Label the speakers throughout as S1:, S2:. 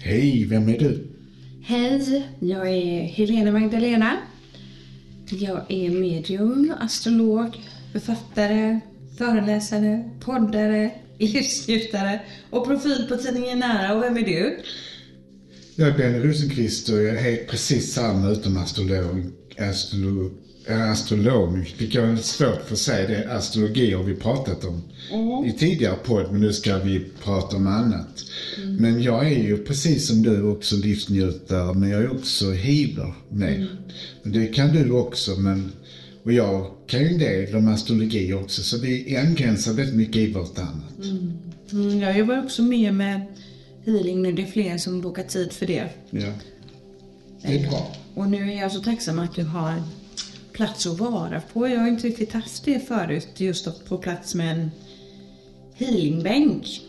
S1: Hej, vem är du?
S2: Hej, jag är Helena Magdalena. Jag är medium, astrolog, författare, föreläsare, poddare, livsnjutare och profil på tidningen Nära. Och vem är du?
S1: Jag är Benny Rosenqvist och jag är precis samma utom astrolog. Astrolog, äh, astrolog fick jag svårt för att säga det. Astrologi har vi pratat om i tidigare podd, men nu ska vi prata om annat. Men jag är ju precis som du också livsnjutare, men jag är också healer med. Men Det kan du också, men och jag kan ju en del om astrologi också, så vi angränsar väldigt mycket i vartannat.
S2: Mm, jag jobbar också mer med healing nu. Det är fler som bokar tid för det.
S1: Ja. Det är bra.
S2: Och nu är jag så tacksam att du har plats att vara på. Jag har inte riktigt haft det förut, just stått på plats med en healingbänk.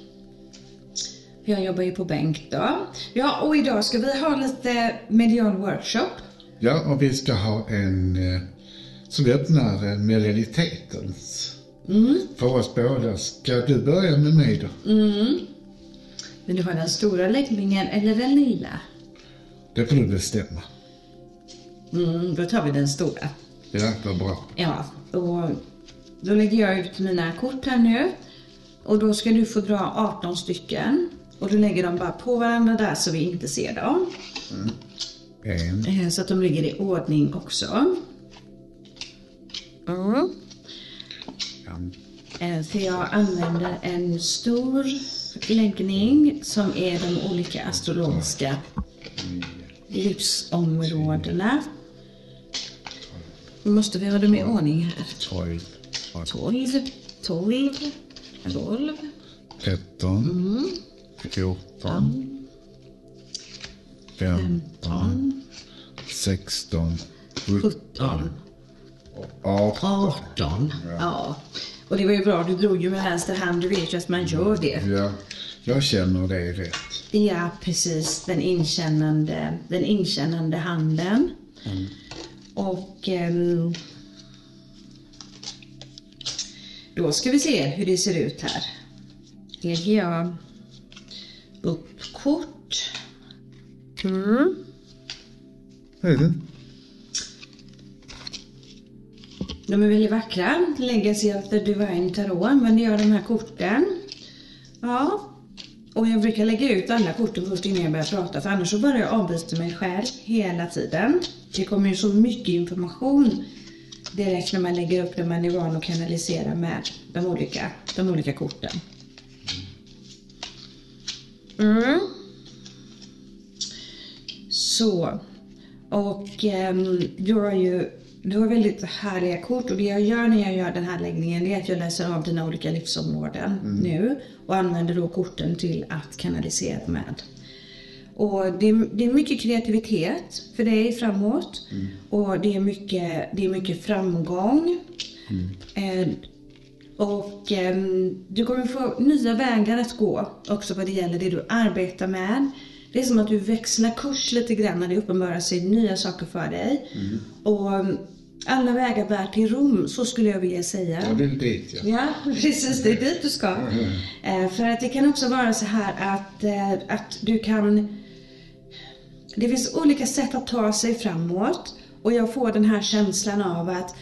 S2: Jag jobbar ju på bänk då. Ja, och idag ska vi ha lite medial workshop.
S1: Ja, och vi ska ha en eh, som vi öppnar eh, med realitetens. För oss båda. Ska du börja med mig då?
S2: Vill du ha den stora läggningen eller den lilla?
S1: Det får du bestämma.
S2: Mm, då tar vi den stora.
S1: Ja, vad bra.
S2: Ja, och då lägger jag ut mina kort här nu. Och då ska du få dra 18 stycken. Och du lägger dem bara på varandra där så vi inte ser dem.
S1: En,
S2: Eh, Så att de ligger i ordning också. Mm. Eh, Så jag använder en stor läggning som är de olika astrologiska livsområdena. Nu måste vi ha dem i ordning här.
S1: tolv,
S2: 12, 12, 12,
S1: tretton, fjorton, femton, sexton, sjutton,
S2: 17,
S1: arton.
S2: 18. Ja. Och det var ju bra, du drog ju med vänster hand, du vet ju att man gör det.
S1: Ja, jag känner det är rätt.
S2: Ja, precis. Den inkännande, den inkännande handen. Och ehm, då ska vi se hur det ser ut här. Lägger jag upp kort. Mm.
S1: Vad är det?
S2: De är väldigt vackra. Legacy of the Divine Tarot använder jag de här korten. Ja. Och jag brukar lägga ut alla korten först innan jag börjar prata för annars så börjar jag avbryta mig själv hela tiden. Det kommer ju så mycket information direkt när man lägger upp när man är van att kanalisera med de olika, de olika korten. Mm. Så. Och ehm, um, du har ju du har väldigt härliga kort och det jag gör när jag gör den här läggningen är att jag läser av dina olika livsområden nu och använder då korten till att kanalisera med. Och det är, det är mycket kreativitet för dig framåt och det är mycket, det är mycket framgång. Eh, och ehm, du kommer få nya vägar att gå också vad det gäller det du arbetar med. Det är som att du växlar kurs lite grann när det uppenbarar sig nya saker för dig. Och ehm, alla vägar bär till Rom, så skulle jag vilja säga.
S1: Ja, det är dit ja.
S2: Ja, precis. Det är dit du ska. Eh, för att det kan också vara så här att, eh, att du kan... Det finns olika sätt att ta sig framåt. Och jag får den här känslan av att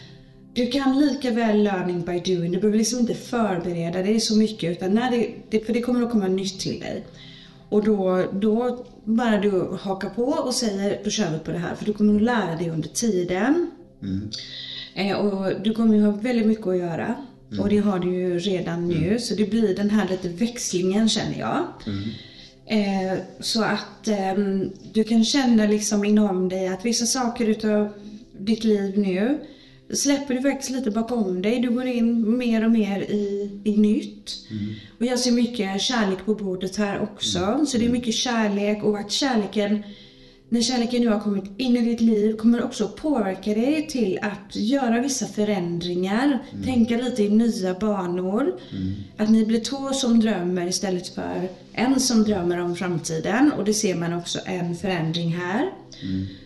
S2: du kan lika väl learning by doing. Du behöver liksom inte förbereda dig så mycket. Utan när det, det, för det kommer att komma nytt till dig. Och då, då bara du hakar på och säger då kör vi på det här. För du kommer att lära dig under tiden. Eh, och du kommer ju ha väldigt mycket att göra. Och det har du ju redan nu. Så det blir den här lite växlingen känner jag. Eh, så att ehm, du kan känna liksom inom dig att vissa saker utav ditt liv nu släpper du faktiskt lite bakom dig. Du går in mer och mer i, i nytt. Och jag ser mycket kärlek på bordet här också. Så det är mycket kärlek och att kärleken när kärleken nu har kommit in i ditt liv kommer också påverka dig till att göra vissa förändringar. Tänka lite i nya banor. Att ni blir två som drömmer istället för en som drömmer om framtiden. Och det ser man också en förändring här.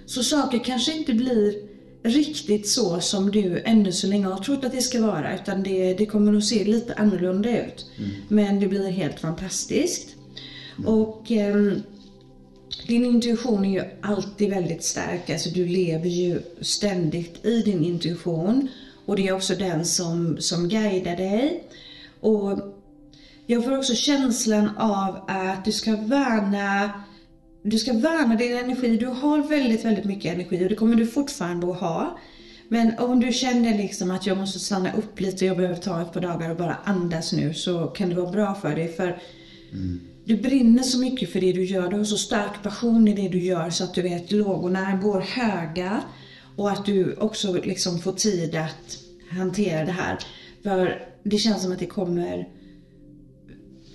S2: Så saker kanske inte blir riktigt så som du ännu så länge har trott att det ska vara. Utan det, det kommer att se lite annorlunda ut. Men det blir helt fantastiskt. Och ehm, din intuition är ju alltid väldigt stark. Alltså du lever ju ständigt i din intuition. Och det är också den som, som guidar dig. Och jag får också känslan av att du ska värna du ska värna din energi. Du har väldigt, väldigt mycket energi och det kommer du fortfarande att ha. Men om du känner liksom att jag måste stanna upp lite, jag behöver ta ett par dagar och bara andas nu, så kan det vara bra för dig. För mm. du brinner så mycket för det du gör, du har så stark passion i det du gör så att du vet, lågorna går höga. Och att du också liksom får tid att hantera det här. För det känns som att det kommer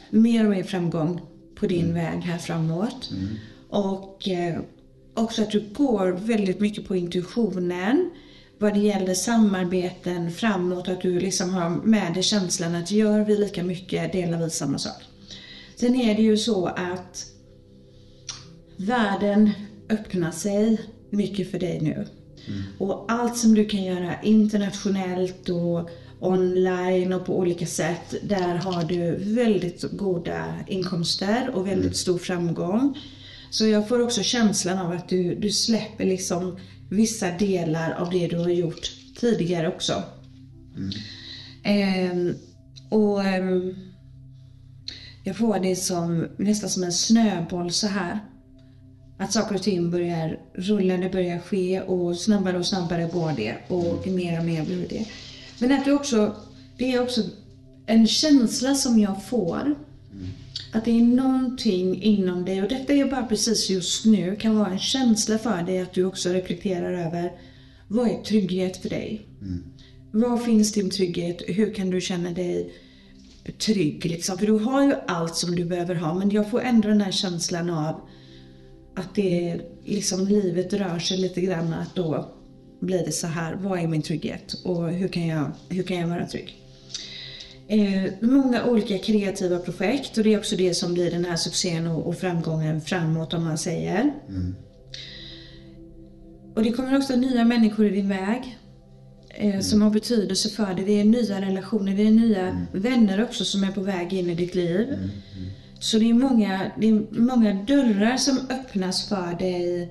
S2: mer och mer framgång på din mm. väg här framåt. Mm. Och eh, också att du går väldigt mycket på intuitionen vad det gäller samarbeten framåt, att du liksom har med dig känslan att gör vi lika mycket, delar vi samma sak. Sen är det ju så att världen öppnar sig mycket för dig nu. Mm. Och allt som du kan göra internationellt och online och på olika sätt, där har du väldigt goda inkomster och väldigt mm. stor framgång. Så jag får också känslan av att du, du släpper liksom vissa delar av det du har gjort tidigare också. Mm. Eh, och eh, jag får det som, nästan som en snöboll så här. Att saker och ting börjar rulla, det börjar ske och snabbare och snabbare går det och mer och mer blir det. Men att du också, det är också en känsla som jag får. Mm. Att det är någonting inom dig, och detta är bara precis just nu, kan vara en känsla för dig att du också reflekterar över vad är trygghet för dig? Mm. Var finns din trygghet? Hur kan du känna dig trygg? Liksom? För du har ju allt som du behöver ha, men jag får ändå den här känslan av att det är liksom livet rör sig lite grann, att då blir det så här, vad är min trygghet? Och hur kan jag, hur kan jag vara trygg? Eh, många olika kreativa projekt och det är också det som blir den här succén och, och framgången framåt om man säger. Mm. Och det kommer också nya människor i din väg. Eh, mm. Som har betydelse för dig. Det är nya relationer, det är nya mm. vänner också som är på väg in i ditt liv. Mm, mm. Så det är, många, det är många dörrar som öppnas för dig,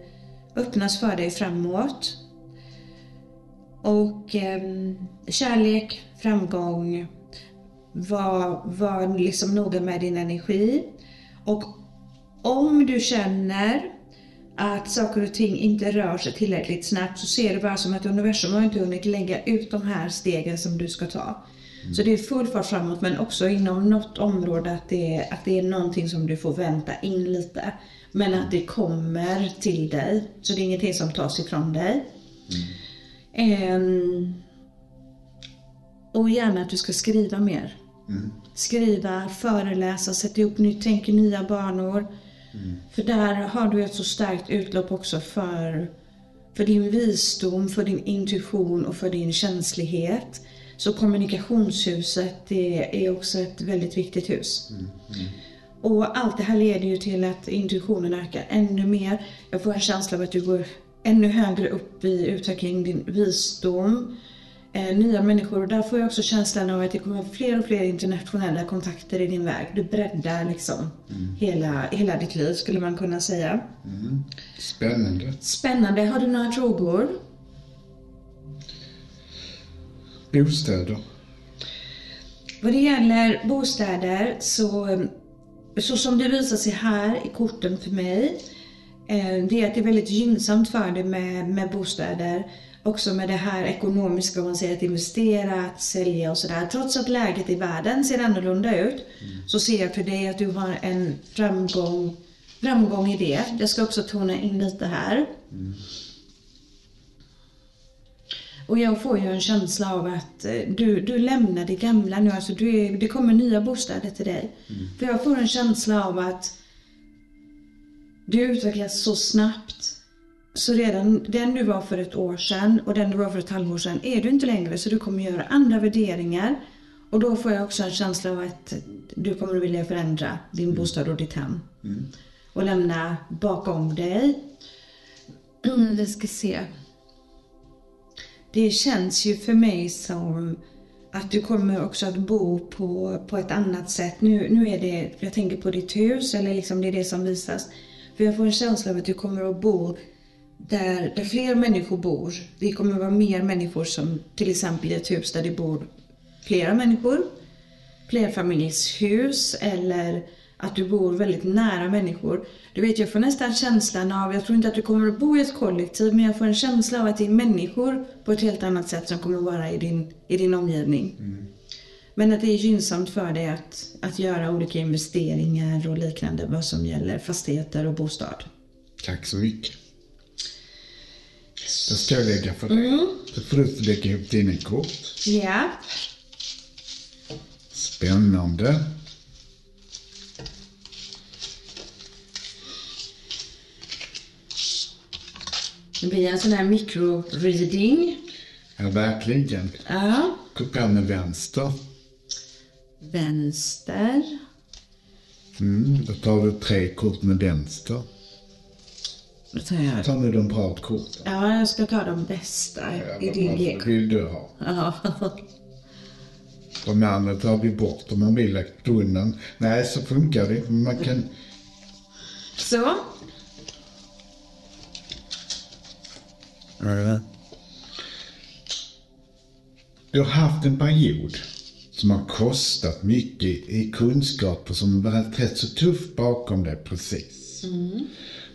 S2: öppnas för dig framåt. Och eh, kärlek, framgång, var, var liksom noga med din energi. Och om du känner att saker och ting inte rör sig tillräckligt snabbt så ser det bara som att universum har inte hunnit lägga ut de här stegen som du ska ta. Mm. Så det är full fart framåt men också inom något område att det, är, att det är någonting som du får vänta in lite. Men att det kommer till dig. Så det är ingenting som tas ifrån dig. Mm. Um, och gärna att du ska skriva mer. Mm. Skriva, föreläsa, sätta ihop nytt, tänka nya banor. Mm. För där har du ett så starkt utlopp också för, för din visdom, för din intuition och för din känslighet. Så kommunikationshuset det är också ett väldigt viktigt hus. Mm. mm. Och allt det här leder ju till att intuitionen ökar ännu mer. Jag får en känsla av att du går ännu högre upp i utveckling din visdom nya människor. Och där får jag också känslan av att det kommer fler och fler internationella kontakter i din väg. Du breddar liksom mm. hela, hela ditt liv skulle man kunna säga.
S1: Mm. Spännande.
S2: Spännande. Har du några frågor?
S1: Bostäder?
S2: Vad det gäller bostäder så, så som det visar sig här i korten för mig, eh, det är att det är väldigt gynnsamt för dig med, med bostäder också med det här ekonomiska, om man säger att investera, att sälja och sådär. Trots att läget i världen ser annorlunda ut mm. så ser jag för dig att du har en framgång, framgång i det. Jag ska också tona in lite här. Mm. Och jag får ju en känsla av att eh, du, du lämnar det gamla nu, alltså du det kommer nya bostäder till dig. Mm. För jag får en känsla av att du utvecklas så snabbt så redan den du var för ett år sedan och den du var för ett halvår sedan är du inte längre så du kommer göra andra värderingar. Och då får jag också en känsla av att du kommer att vilja förändra din mm. bostad och ditt hem. Mm. Och lämna bakom dig. Vi ska se. Det känns ju för mig som att du kommer också att bo på, på ett annat sätt. Nu, nu är det, jag tänker på ditt hus, eller liksom det är det som visas. För jag får en känsla av att du kommer att bo där, där fler människor bor. Det kommer att vara mer människor som till exempel i ett hus där det bor flera människor. Flerfamiljshus eller att du bor väldigt nära människor. Du vet, jag får nästan känslan av, jag tror inte att du kommer att bo i ett kollektiv, men jag får en känsla av att det är människor på ett helt annat sätt som kommer att vara i din, i din omgivning. Men att det är gynnsamt för dig att, att göra olika investeringar och liknande vad som gäller fastigheter och bostad.
S1: Tack så mycket. Då ska jag lägga för dig. Då får du lägga ihop dina kort.
S2: Ja.
S1: Spännande.
S2: Det blir en sån här mikro-reading.
S1: Ja, verkligen.
S2: Ja.
S1: Kupa med vänster.
S2: Vänster.
S1: Mm, då tar du tre kort med vänster.
S2: Då tar jag...
S1: Ta nu de bra korten.
S2: Ja, jag ska ta de bästa i din lek.
S1: vill du ha?
S2: Ja.
S1: De andra tar vi bort om man vill lagt undan. Nej, så funkar det. Man kan...
S2: Så.
S1: Du har haft en period som har kostat mycket i kunskaper som varit rätt så tuff bakom dig precis.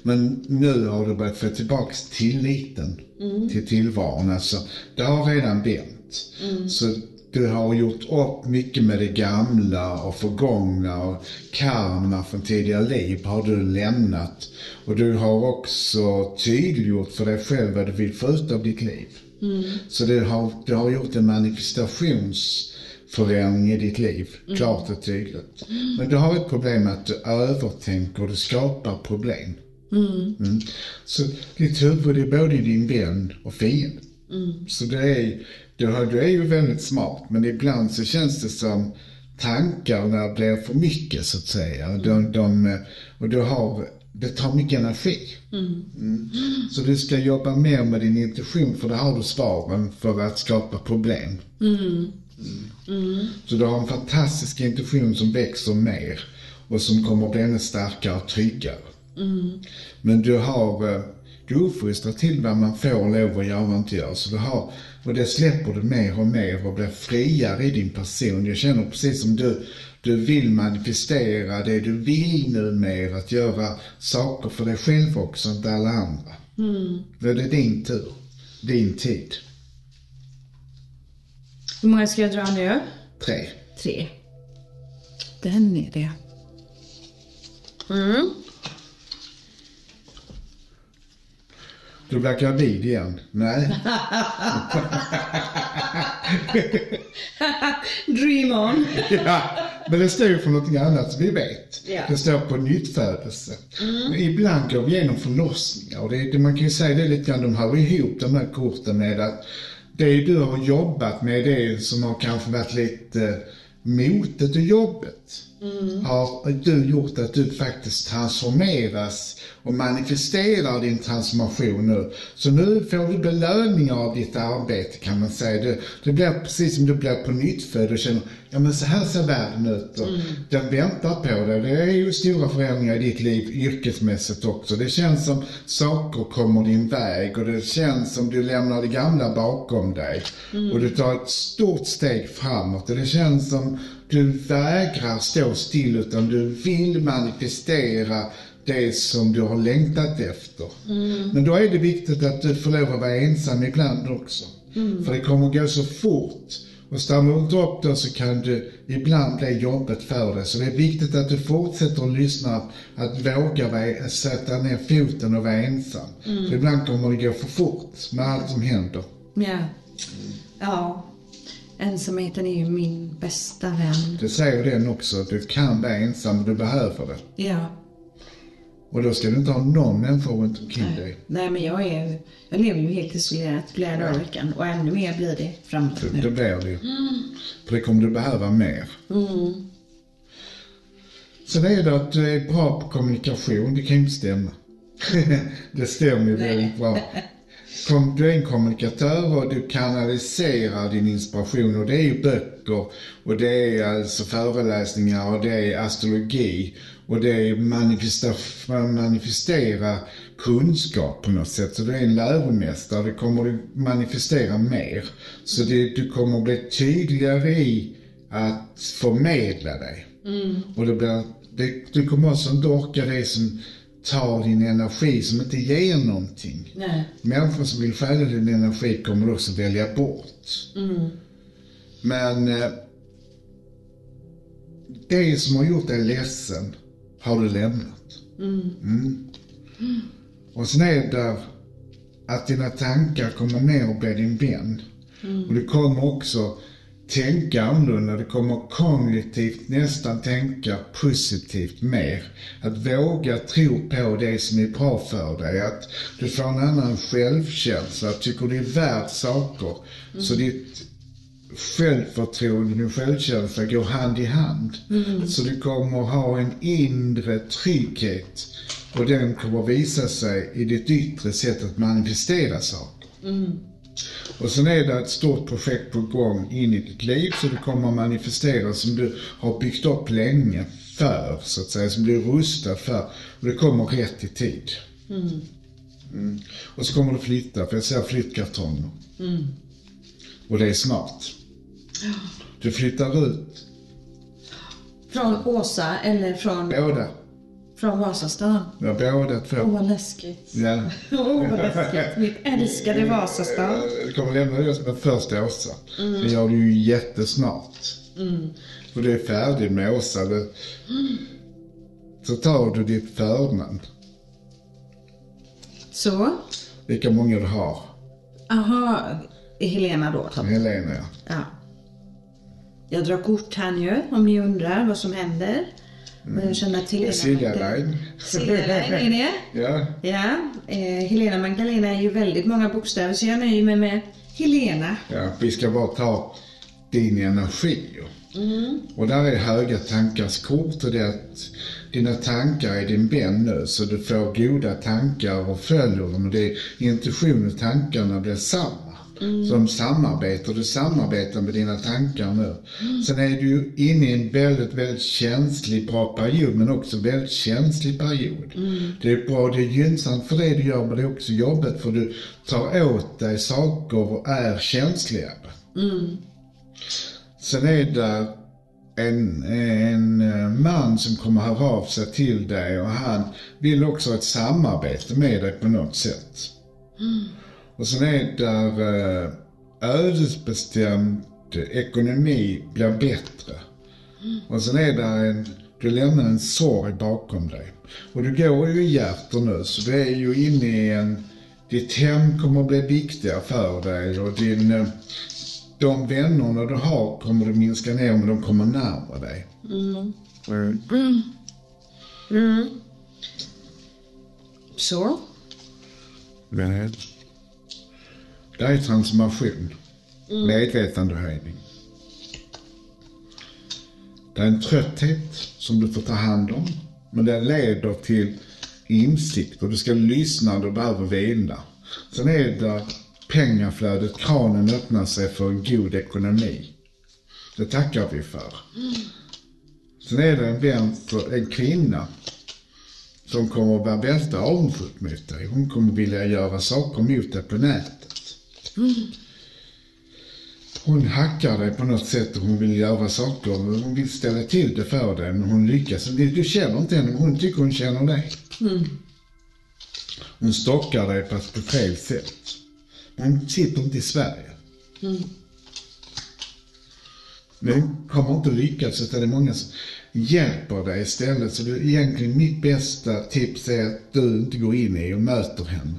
S1: Men nu har du börjat få tillbaks tilliten till tillvaron. Alltså, det har redan vänt. Så du har gjort upp mycket med det gamla och förgångna och karma från tidigare liv har du lämnat. Och du har också tydliggjort för dig själv vad du vill få ut av ditt liv. Så det har, du har gjort en manifestationsförändring i ditt liv, klart och tydligt. Men du har ett problem med att du övertänker och du skapar problem. Mm. Så ditt huvud är både din vän och fiende. Så det är, du, du är ju väldigt smart, men ibland så känns det som tankarna blir för mycket så att säga. De, de, och du har, det tar mycket energi. Mm. Så du ska jobba mer med din intuition för där har du svaren för att skapa problem. Mm. Så du har en fantastisk intuition som växer mer och som kommer att bli ännu starkare och tryggare. Men du har, eh, du uppfostrar till vad man får lov att göra och inte göra. Så du har, och det släpper du mer och mer och blir friare i din person. Jag känner precis som du, du vill manifestera det du vill nu mer, att göra saker för dig själv också, inte alla andra. Då är det din tur, din tid.
S2: Hur många ska jag dra nu?
S1: Tre.
S2: Tre. Den är det. Mm.
S1: Du blir gravid igen? Nej.
S2: Dream on.
S1: Ja, men det står ju för någonting annat, vi vet.
S2: Ja.
S1: Det står på nyttfödelse. Men ibland går vi igenom förlossningar och det, man kan ju säga det lite grann, de hör ihop de här korten med att det du har jobbat med, det som har kanske varit lite motet och jobbet, har du gjort att du faktiskt transformeras och manifesterar din transformation nu. Så nu får du belöningar av ditt arbete kan man säga. Det, det blir precis som du blir på nytt och känner, ja men så här ser världen ut och den väntar på dig. Det är ju stora förändringar i ditt liv yrkesmässigt också. Det känns som saker kommer din väg och det känns som du lämnar det gamla bakom dig. Och du tar ett stort steg framåt och det känns som du vägrar stå still utan du vill manifestera det som du har längtat efter. Men då är det viktigt att du får lov att vara ensam ibland också. För det kommer att gå så fort. Och stannar du inte upp då så kan du ibland bli jobbet för dig. Så det är viktigt att du fortsätter att lyssna, att våga vara, sätta ner foten och vara ensam. För ibland kommer det gå för fort med allt som händer.
S2: Ja. Ja. Ensamheten är ju min bästa vän.
S1: Det säger den också, att du kan vara ensam du behöver det.
S2: Ja.
S1: Och då ska du inte ha någon människa runt omkring dig.
S2: Nej men jag är jag lever ju helt isolerat flera dagar i veckan och ännu mer blir det framåt
S1: Det,
S2: nu.
S1: det blir det ju. För det kommer du behöva mer. Sen är det att du är bra på kommunikation. Det kan ju inte stämma. det stämmer ju väldigt bra. kom, du är en kommunikatör och du kanaliserar din inspiration och det är ju böcker och det är alltså föreläsningar och det är astrologi och det är manifesta, manifestera kunskap på något sätt. Så du är en läromästare, det kommer du manifestera mer. Så det, du kommer bli tydligare i att förmedla dig. Och det blir, det, du kommer också inte orka det som tar din energi, som inte ger någonting.
S2: Nej.
S1: Människor som vill stjäla din energi kommer du också välja bort. Men eh, det som har gjort dig ledsen har du lämnat. Mm. Och sen är det att dina tankar kommer ner och blir din vän. Och du kommer också tänka annorlunda. Du kommer kognitivt nästan tänka positivt mer. Att våga tro på det som är bra för dig. Att du får en annan självkänsla. Att tycker du är värd saker. Så ditt självförtroende din självkänsla går hand i hand. Så du kommer ha en inre trygghet. Och den kommer visa sig i ditt yttre sätt att manifestera saker. Och sen är det ett stort projekt på gång in i ditt liv så det kommer manifestera som du har byggt upp länge för, så att säga, som du är rustad för. Och det kommer rätt i tid. Mm. Och så kommer du flytta, för jag ser flyttkartonger. Och det är snart. Du flyttar ut,
S2: Från Åsa eller från,
S1: båda.
S2: Från Vasastan?
S1: Ja, båda två.
S2: Åh, vad läskigt.
S1: Ja.
S2: Åh, vad läskigt. Mitt älskade Vasastan.
S1: Du kommer lämna det som en första Åsa. Det gör du ju jättesnart. För du är färdig med Åsa. Det, så tar du ditt förnamn.
S2: Så.
S1: Vilka många du har.
S2: Aha, Helena då.
S1: Helena, ja.
S2: Ja. Jag drar kort här nu om ni undrar vad som händer. Men jag Helena
S1: Silja Line.
S2: Silja Line är det.
S1: Ja.
S2: Ja, eh, Helena Magdalena är ju väldigt många bokstäver så jag nöjer mig med Helena.
S1: ja. Vi ska bara ta din energi. ju. Och där är höga tankars kort och det är att dina tankar är din vän nu så du får goda tankar och följer dem. Och det är intuition och tankarna blir samma. Så de samarbetar, du samarbetar med dina tankar nu. Sen är du ju inne i en väldigt, väldigt känslig, bra period men också väldigt känslig period. Det är bra, det är gynnsamt för det du gör men det är också jobbigt för du tar åt dig saker och är känsligare. Sen är det en, en eh, man som kommer höra av sig till dig och han vill också ha ett samarbete med dig på något sätt. Och sen är det eh, ödesbestämd ekonomi blir bättre. Och sen är det en, du lämnar en sorg bakom dig. Och du går ju i hjärter nu så du är ju inne i en, ditt hem kommer att bli viktigare för dig och din, eh, de vännerna du har kommer du minska ner men de kommer närmare dig.
S2: Så.
S1: Väl. Det är transformation. Medvetandehöjning. Det är en trötthet som du får ta hand om. Men det leder till insikt och du ska lyssna när du behöver vila. Sen är det pengaflödet, kranen öppnar sig för en god ekonomi. Det tackar vi för. Sen är det en vän, för en kvinna som kommer att vara väldigt avundsjuk mot dig. Hon kommer vilja göra saker mot dig på nätet. Hon hackar dig på något sätt och hon vill göra saker. Hon vill ställa till det för dig men hon lyckas. Du känner inte henne men hon tycker hon känner dig. Hon stockar dig fast på fel sätt. Hon sitter inte i Sverige. Men hon kommer inte lyckas utan det är många som hjälper dig istället. Så det, egentligen mitt bästa tips är att du inte går in i och möter henne.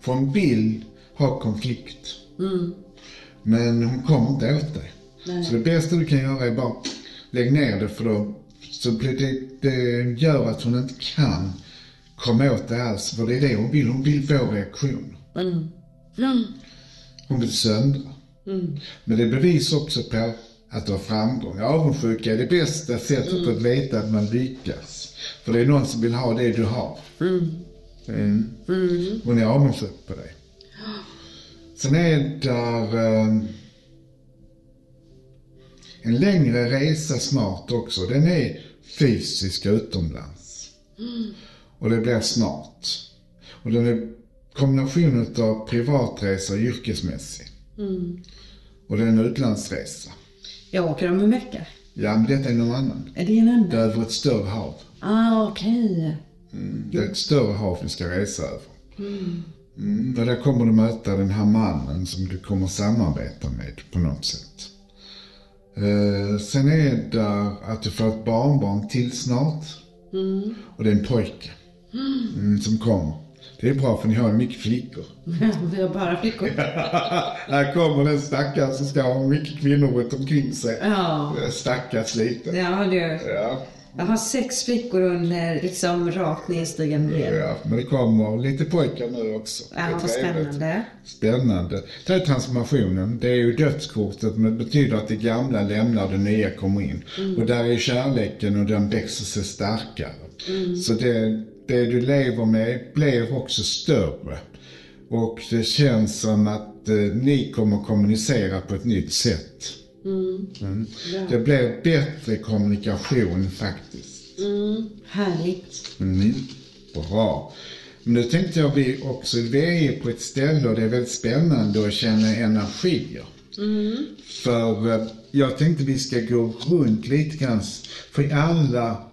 S1: För hon vill ha konflikt. Men hon kommer inte åt dig. Så det bästa du kan göra är bara lägg ner det för då så det, det gör att hon inte kan komma åt det alls. För det är det hon vill. Hon vill få reaktion. Hon vill söndra. Men det är bevis också på att du har framgång. Avundsjuka är det bästa sättet att veta att man lyckas. För det är någon som vill ha det du har. Mm. Hon är avundsjuk på dig. Sen är där eh, en längre resa snart också. Den är fysisk utomlands. Och det blir snart. Och den är kombinationen av privatresa och yrkesmässig. Och det är en utlandsresa.
S2: Jag åker om en vecka.
S1: Ja, men detta är någon annan.
S2: Är det en
S1: Det
S2: annan?
S1: är över ett större hav.
S2: Ah, okej.
S1: Det är ett större hav vi ska resa över. Mm, och där kommer du möta den här mannen som du kommer samarbeta med på något sätt. Eh, sen är det att du får ett barnbarn till snart. Och det är en pojke mm, som kommer. Det är bra för ni har ju mycket flickor.
S2: Vi har bara flickor.
S1: Här kommer den stackaren som ska ha mycket kvinnor runt omkring sig.
S2: Ja.
S1: Stackars lite.
S2: Ja, du.
S1: Ja,
S2: Jag har sex flickor under liksom rakt nedstigande led.
S1: ja, men det kommer lite pojkar nu också. Det är
S2: Ja, vad spännande.
S1: Spännande. Det är transformationen. Det är ju dödskortet men det betyder att det gamla lämnar, det nya kommer in. Och där är kärleken och den växer sig starkare. Så det, det du lever med blir också större. Och det känns som att eh, ni kommer kommunicera på ett nytt sätt. Mm. Det blir bättre kommunikation faktiskt.
S2: Mm, härligt.
S1: Mm, bra. Men nu tänkte jag vi också, vi är på ett ställe och det är väldigt spännande att känna energier. För eh, jag tänkte vi ska gå runt lite grann, för i alla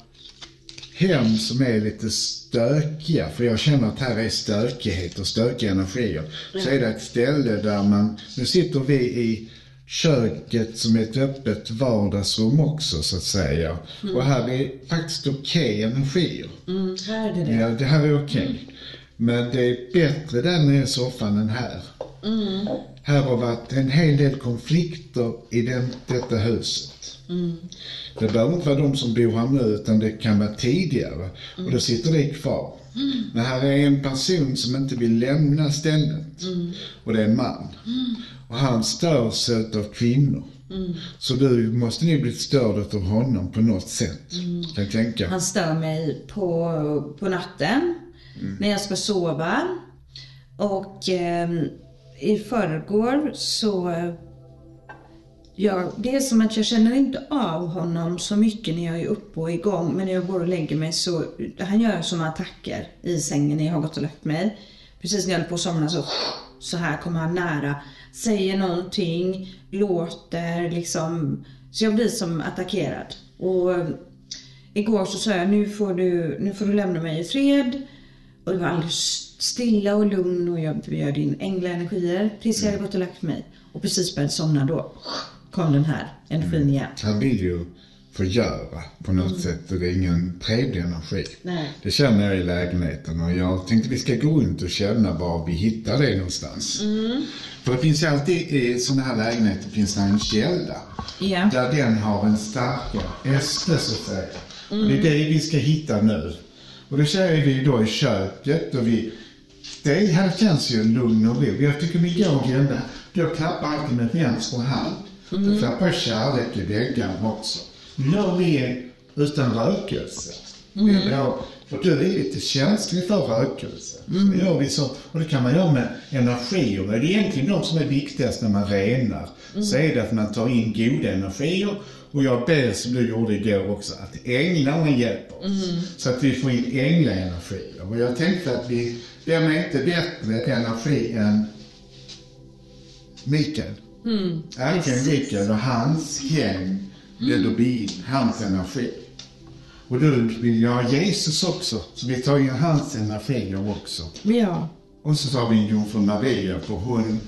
S1: hem som är lite stökiga, för jag känner att här är stökighet och stökiga energier, så är det ett ställe där man, nu sitter vi i köket som ett öppet vardagsrum också så att säga. Och här är faktiskt okej energier.
S2: Mm, här är det det.
S1: Ja, det här är okej. Men det är bättre där nere i soffan än här. Här har varit en hel del konflikter i den, detta huset. Det behöver inte vara de som bor här nu, utan det kan vara tidigare. Och då sitter det kvar. Men här är en person som inte vill lämna stället. Och det är en man. Och han störs av kvinnor. Så du måste nu bli störd av honom på något sätt. Kan jag tänka.
S2: Han stör mig på, på natten när jag ska sova. Och eh, i förrgår så... Ja, det är som att jag känner inte av honom så mycket när jag är uppe och igång. Men när jag går och lägger mig så... Han gör som attacker i sängen när jag har gått och lagt mig. Precis när jag håller på att somna så... Så här kommer han nära. Säger någonting, låter liksom... Så jag blir som attackerad. Och Igår så sa jag, nu får du, nu får du lämna mig i fred. Och det var alldeles stilla och lugn och jag bjöd in änglaenergier tills jag hade gått och lagt mig. Och precis började somna då kom den här energin igen.
S1: Han vill ju förgöra på något sätt och det är ingen trevlig energi.
S2: Nej.
S1: Det känner jag i lägenheten och jag tänkte vi ska gå runt och känna var vi hittar det någonstans. För det finns ju alltid i sådana här lägenheter finns det en källa.
S2: Ja.
S1: Där den har en starkare äste så att säga. Och det är det vi ska hitta nu. Och då säger vi då i köket och vi det här känns ju lugn och ro. Jag tycker vi går igenom Jag klappar alltid med vänster hand. Mm. Jag klappar kärlek i väggarna också. Nu gör vi utan rökelse. Mm. Ja, för du är lite känslig för rökelse. Så gör vi så. Och det kan man göra med energier. Det är egentligen de som är viktigast när man renar. Så är det att man tar in goda energier. Och jag ber som du gjorde igår också, att änglarna hjälper oss. Så att vi får in änglaenergier. Och jag tänkte att vi, vem är inte bättre energi än Mikael? Mm, Ärkeängeln Mikael och hans gäng leder vi in, hans energi. Och då vill jag ha Jesus också, så vi tar in hans energier också.
S2: Ja.
S1: Och så tar vi in jungfru Maria, för hon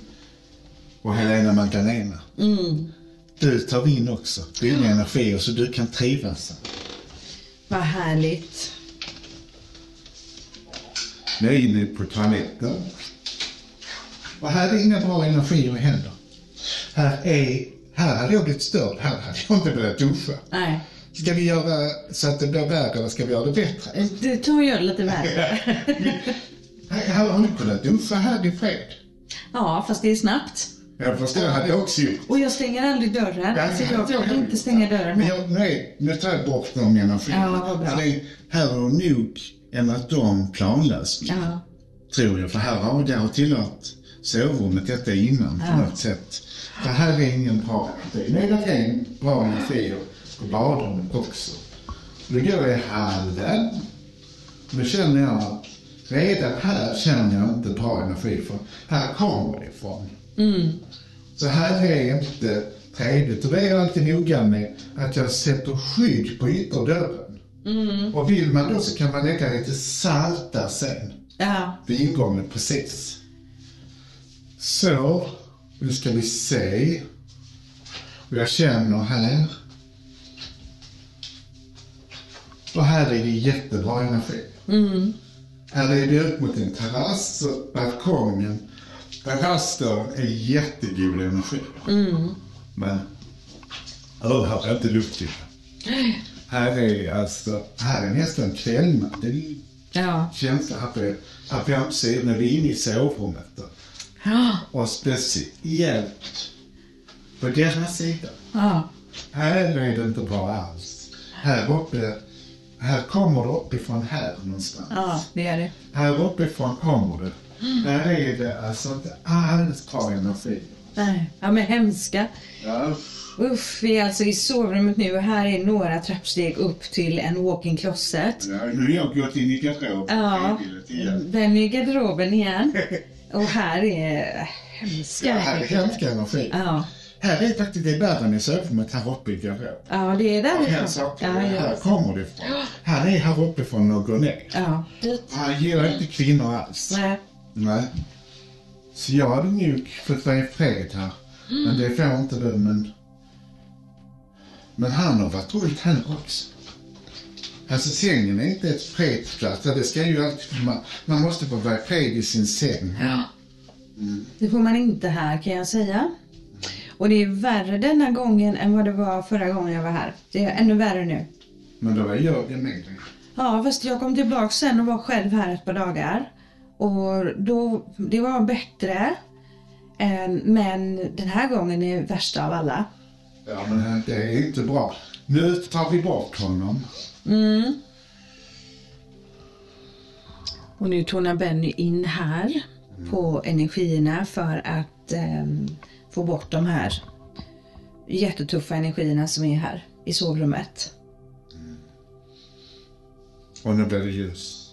S1: och Helena Magdalena. Du tar vi in också, dina energier, så du kan trivas.
S2: Vad härligt.
S1: Nu är inne på toaletten. Och här är inga bra energier heller. Här är, här hade jag blivit störd, här hade jag inte velat duscha.
S2: Nej.
S1: Ska vi göra så att det blir värre eller ska vi göra det bättre?
S2: Det tar jag lite värre.
S1: Här har ni kunnat duscha här i fred.
S2: ja, fast det är snabbt.
S1: Jag förstår, det hade jag också gjort.
S2: Och jag stänger aldrig dörren.
S1: Ja,
S2: så
S1: det-
S2: jag kan inte stänga dörren
S1: Men jag, nej, nu tar jag bort de.
S2: Ja, vad bra.
S1: För det, här har nog ändrat om planlöst.
S2: Ja.
S1: Tror jag, för här har det har tillhört sovrummet detta innan på något sätt. Det här är ingen bra. Nu är det en bra energi på badrummet också. Då går jag i hallen. Då känner jag att redan här känner jag inte bra energi för här kommer det ifrån. Så här är inte trevligt. Och det är jag alltid noga med att jag sätter skydd på ytterdörren. Och vill man då så kan man lägga lite salt där sen.
S2: Ja.
S1: Vid ingången precis. Så, nu ska vi se. Och jag känner här. Och här är det jättebra energi. Här är det ut mot en terrass, och balkongen. Terrassdörren är jättegod energi. Men, oh, här är inte luft det. Här är alltså, här är nästan är
S2: Ja.
S1: känsla här på, här på hemsidan när vi är inne i sovrummet. Då.
S2: Ja.
S1: Och speciellt på deras sida.
S2: Ja.
S1: Här är det inte bra alls. Här uppe, här kommer det uppifrån här någonstans.
S2: Ja, det är det.
S1: Här uppifrån kommer det. Här är det alltså inte alls bra energi.
S2: Nej. Ja, men hemska.
S1: Ja.
S2: Uff, vi är alltså i sovrummet nu och här är några trappsteg upp till en walk-in closet.
S1: Ja, nu har jag gått in i garderoben
S2: Ja, den är i garderoben igen. Och här är hemska.
S1: Ja, här är hemsk energi.
S2: Ja,
S1: Här är faktiskt det världen i sovrummet här uppe i garderoben.
S2: ja det är
S1: Här
S2: därifrån.
S1: saker,
S2: Ja,
S1: här kommer det ifrån. Han är här uppifrån och går ner.
S2: ja.
S1: Han gillar inte kvinnor alls.
S2: Nej.
S1: Nej. Så jag hade nog fått vara i fred här. Men det får inte du, men... Men han har varit runt här också. Alltså sängen är inte ett fredsplats. Det ska ju alltid... Man, man måste få vara fred i sin säng.
S2: Ja. Det får man inte här kan jag säga. Och det är värre denna gången än vad det var förra gången jag var här. Det är ännu värre nu.
S1: Men då var jag med dig.
S2: Ja, fast jag kom tillbaka sen och var själv här ett par dagar. Och då, det var bättre. Men den här gången är värsta av alla.
S1: Ja, men det är inte bra. Nu tar vi bort honom.
S2: Mm. Och nu tonar Benny in här på energierna för att ehm, få bort de här jättetuffa energierna som är här i sovrummet.
S1: Och nu blir det ljus.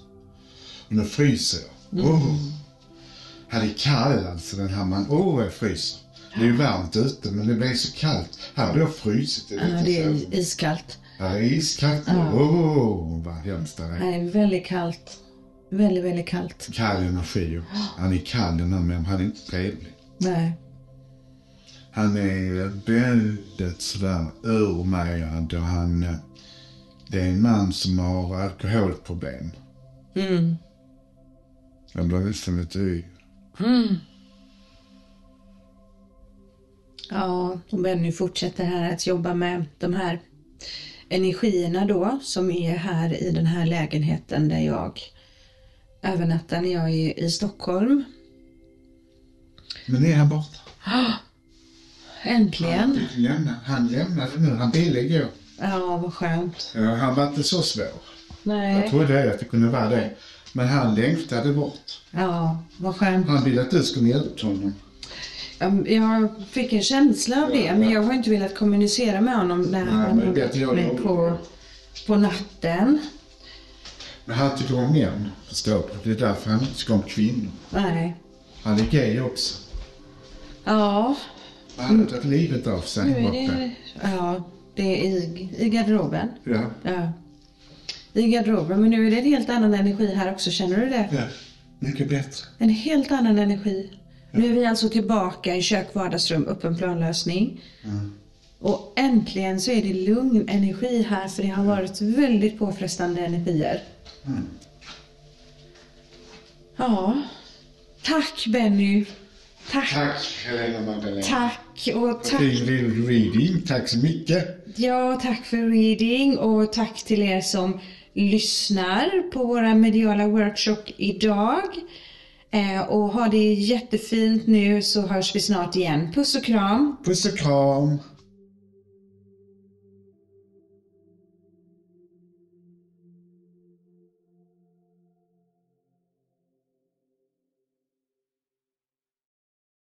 S1: Och nu fryser jag. Oh. Här är kall alltså den här man. Åh, oh, jag fryser. Det är ju varmt ute men det blir så kallt. Här har jag frusit.
S2: Ja, det är iskallt.
S1: Är iskallt. Åh, oh, vad hemskt det är.
S2: Är väldigt kallt. Väldigt, väldigt kallt.
S1: Kall energi. Han är kall den här men han är inte trevlig.
S2: Nej.
S1: Han är väldigt sådär urmejad och han... eh, Det är en man som har alkoholproblem.
S2: Mm.
S1: Jag blir nästan lite yr.
S2: Ja, och Benny fortsätter här att jobba med de här energierna då som är här i den här lägenheten där jag övernattar när jag är i Stockholm.
S1: Men är han borta?
S2: Äntligen!
S1: Lämna, han lämnade nu. Han ville gå.
S2: Ja, vad skönt.
S1: Ja, han var inte så svår. Jag
S2: Nej.
S1: trodde att det kunde vara det. Men han längtade bort.
S2: Ja, vad skönt.
S1: Han ville att du skulle hjälpa honom.
S2: Ja, Jag fick en känsla av det, men jag har inte velat kommunicera med honom när
S1: Nej,
S2: han
S1: det
S2: gått
S1: jag.
S2: på, på natten.
S1: Men han tycker om män, förstår du. Det är därför han inte tycker om kvinnor.
S2: Nej.
S1: Han är gay också.
S2: Ja,
S1: Han har tagit livet av sig
S2: nu är det, ja, det är i, i garderoben.
S1: Ja.
S2: Ja. I garderoben, men nu är det en helt annan energi här också, känner du det?
S1: ja, mycket bättre.
S2: En helt annan energi. Nu är vi alltså tillbaka i kök, vardagsrum, öppen planlösning. Och äntligen så är det lugn energi här för det har varit väldigt påfrestande energier. Ja. Tack Benny. Tack.
S1: Tack Helena Magdalena.
S2: Tack och tack.
S1: Lill reading. Tack så mycket.
S2: Ja, tack för reading och tack till er som lyssnar på våra mediala workshop idag. Eh, och ha det jättefint nu så hörs vi snart igen. Puss och kram!
S1: Puss och kram.